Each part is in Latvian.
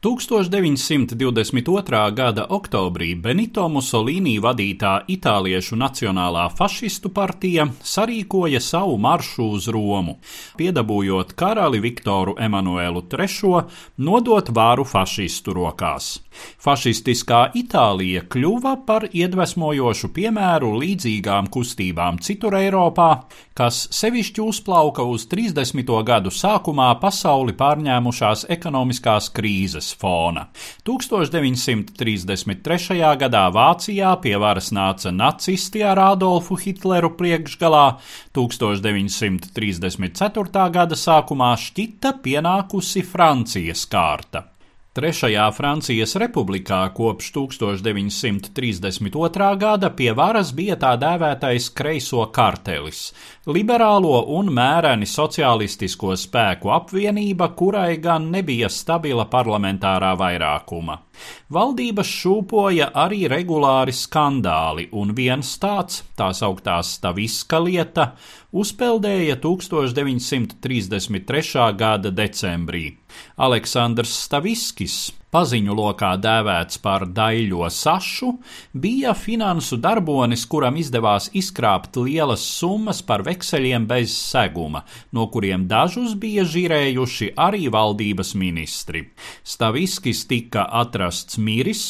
1922. gada oktobrī Benito Mussolini vadītā Itāliešu Nacionālā fašistu partija sarīkoja savu maršu uz Romu, piedabūjot karali Viktoru Emanuelu III nodot vāru fašistu rokās. Fašistiskā Itālija kļuva par iedvesmojošu piemēru līdzīgām kustībām citur Eiropā, kas sevišķi uzplauka uz 30. gadu sākumā pasauli pārņēmušās ekonomiskās krīzes krīzes fona. 1933. gadā Vācijā pie varas nāca nacisti ar Adolfu Hitleru priekšgalā, 1934. gada sākumā šķita pienākusi Francijas kārta. Trešajā Francijas republikā kopš 1932. gada pie varas bija tā dēvētais kreiso kartelis - liberālo un mēreni socialistisko spēku apvienība, kurai gan nebija stabila parlamentārā vairākuma. Valdības šūpoja arī regulāri skandāli, un viens tāds, tā sauktā Staviska lieta, uzpeldēja 1933. gada decembrī. Aleksandrs Staviskis, paziņu lokā dēvēts par daļo sašu, bija finansu darbonis, kuram izdevās izkrāpt lielas summas par vekseļiem bez seguma, no kuriem dažus bija žirējuši arī valdības ministri. Staviskis tika atrasts miris,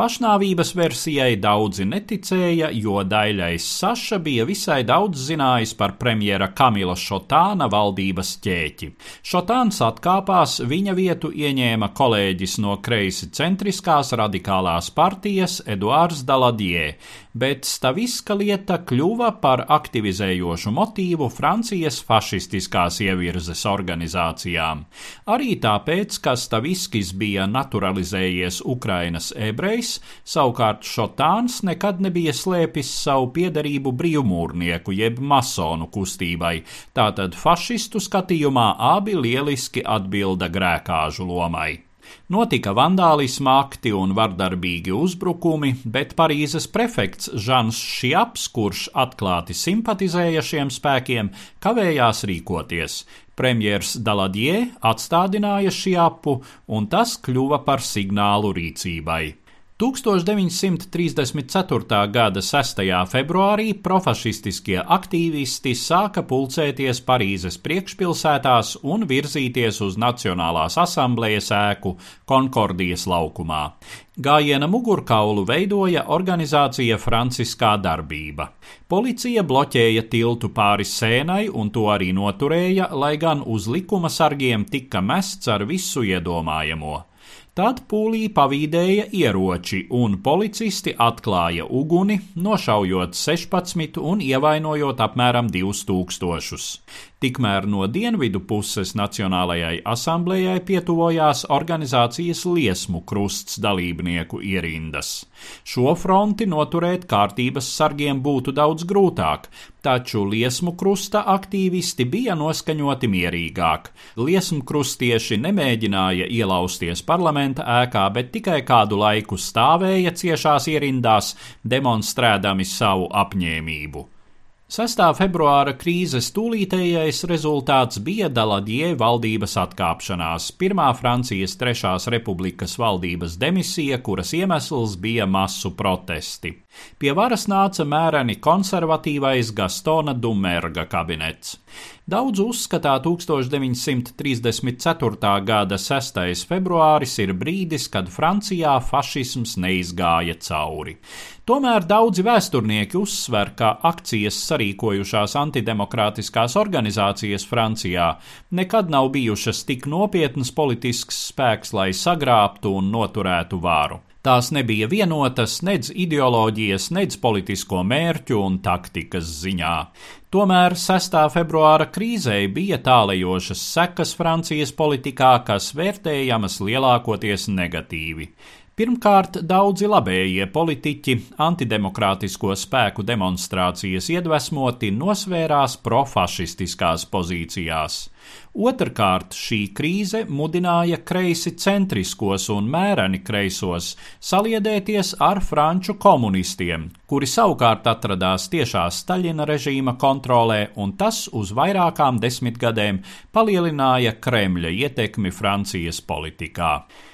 pašnāvības versijai daudzi neticēja, jo daļais saša bija visai daudz zinājis par premjera Kamila Šotāna valdības ķēķi. Šotāns atkāpās, viņa vietu ieņēma kolēģis no kreisi centriskās radikālās partijas Eduards Daladie, bet Staviska lieta kļuva par aktivizējošu motīvu Francijas fašistiskās ievirzes organizācijām. Arī tāpēc, ka Staviskis bija naturalizējies Ukrainas ebrejs, savukārt Šotāns nekad nebija slēpis savu piedarību brīvmūrnieku jeb masonu kustībai, tātad fašistu skatījumā abi lieliski atbilda grēkāžu lomai. Notika vandālisma akti un vardarbīgi uzbrukumi, bet Parīzes prefekts Žans Šiaps, kurš atklāti simpatizēja šiem spēkiem, kavējās rīkoties. Premjers Daladie atstādināja Šiapu, un tas kļuva par signālu rīcībai. 1934. gada 6. februārī profašistiskie aktīvisti sāka pulcēties Parīzes priekšpilsētās un virzīties uz Nacionālās asamblejas ēku Konkordijas laukumā. Gājiena mugurkaulu veidoja organizācija Franciskā darbība. Policija bloķēja tiltu pāri sēnai un to arī noturēja, lai gan uz likuma sargiem tika mests ar visu iedomājamo. Tad pūlī pavīdēja ieroči, un policisti atklāja uguni, nošaujot 16 un ievainojot apmēram 2000. Tikmēr no dienvidu puses Nacionālajai asamblējai pietuvojās organizācijas liesmu krusts dalībnieku ierindas. Šo fronti noturēt kārtības sargiem būtu daudz grūtāk, taču liesmu krusta aktīvisti bija noskaņoti mierīgāk. Liesmu krustieši nemēģināja ielausties parlamenta ēkā, bet tikai kādu laiku stāvēja ciešās ierindās, demonstrēdami savu apņēmību. 6. februāra krīzes tūlītējais rezultāts bija Daladie valdības atkāpšanās, pirmā Francijas Trešās republikas valdības demisija, kuras iemesls bija masu protesti. Pie varas nāca mēreni konservatīvais Gastona Dumerga kabinets. Daudz uzskatā 1934. gada 6. februāris ir brīdis, kad Francijā fašisms neizgāja cauri. Tomēr daudzi vēsturnieki uzsver, ka akcijas sarīkojušās antidemokrātiskās organizācijas Francijā nekad nav bijušas tik nopietnas politisks spēks, lai sagrābtu un noturētu vāru. Tās nebija vienotas nedz ideoloģijas, nedz politisko mērķu un taktikas ziņā. Tomēr 6. februāra krīzei bija tālējošas sekas Francijas politikā, kas vērtējamas lielākoties negatīvi. Pirmkārt, daudzi labējie politiķi antidemokrātisko spēku demonstrācijas iedvesmoti nosvērās profašistiskās pozīcijās. Otrkārt, šī krīze mudināja kreisi centriskos un mēreni kreisos saliedēties ar franču komunistiem, kuri savukārt atradās tiešā Staļina režīma kontrolē, un tas uz vairākām desmitgadēm palielināja Kremļa ietekmi Francijas politikā.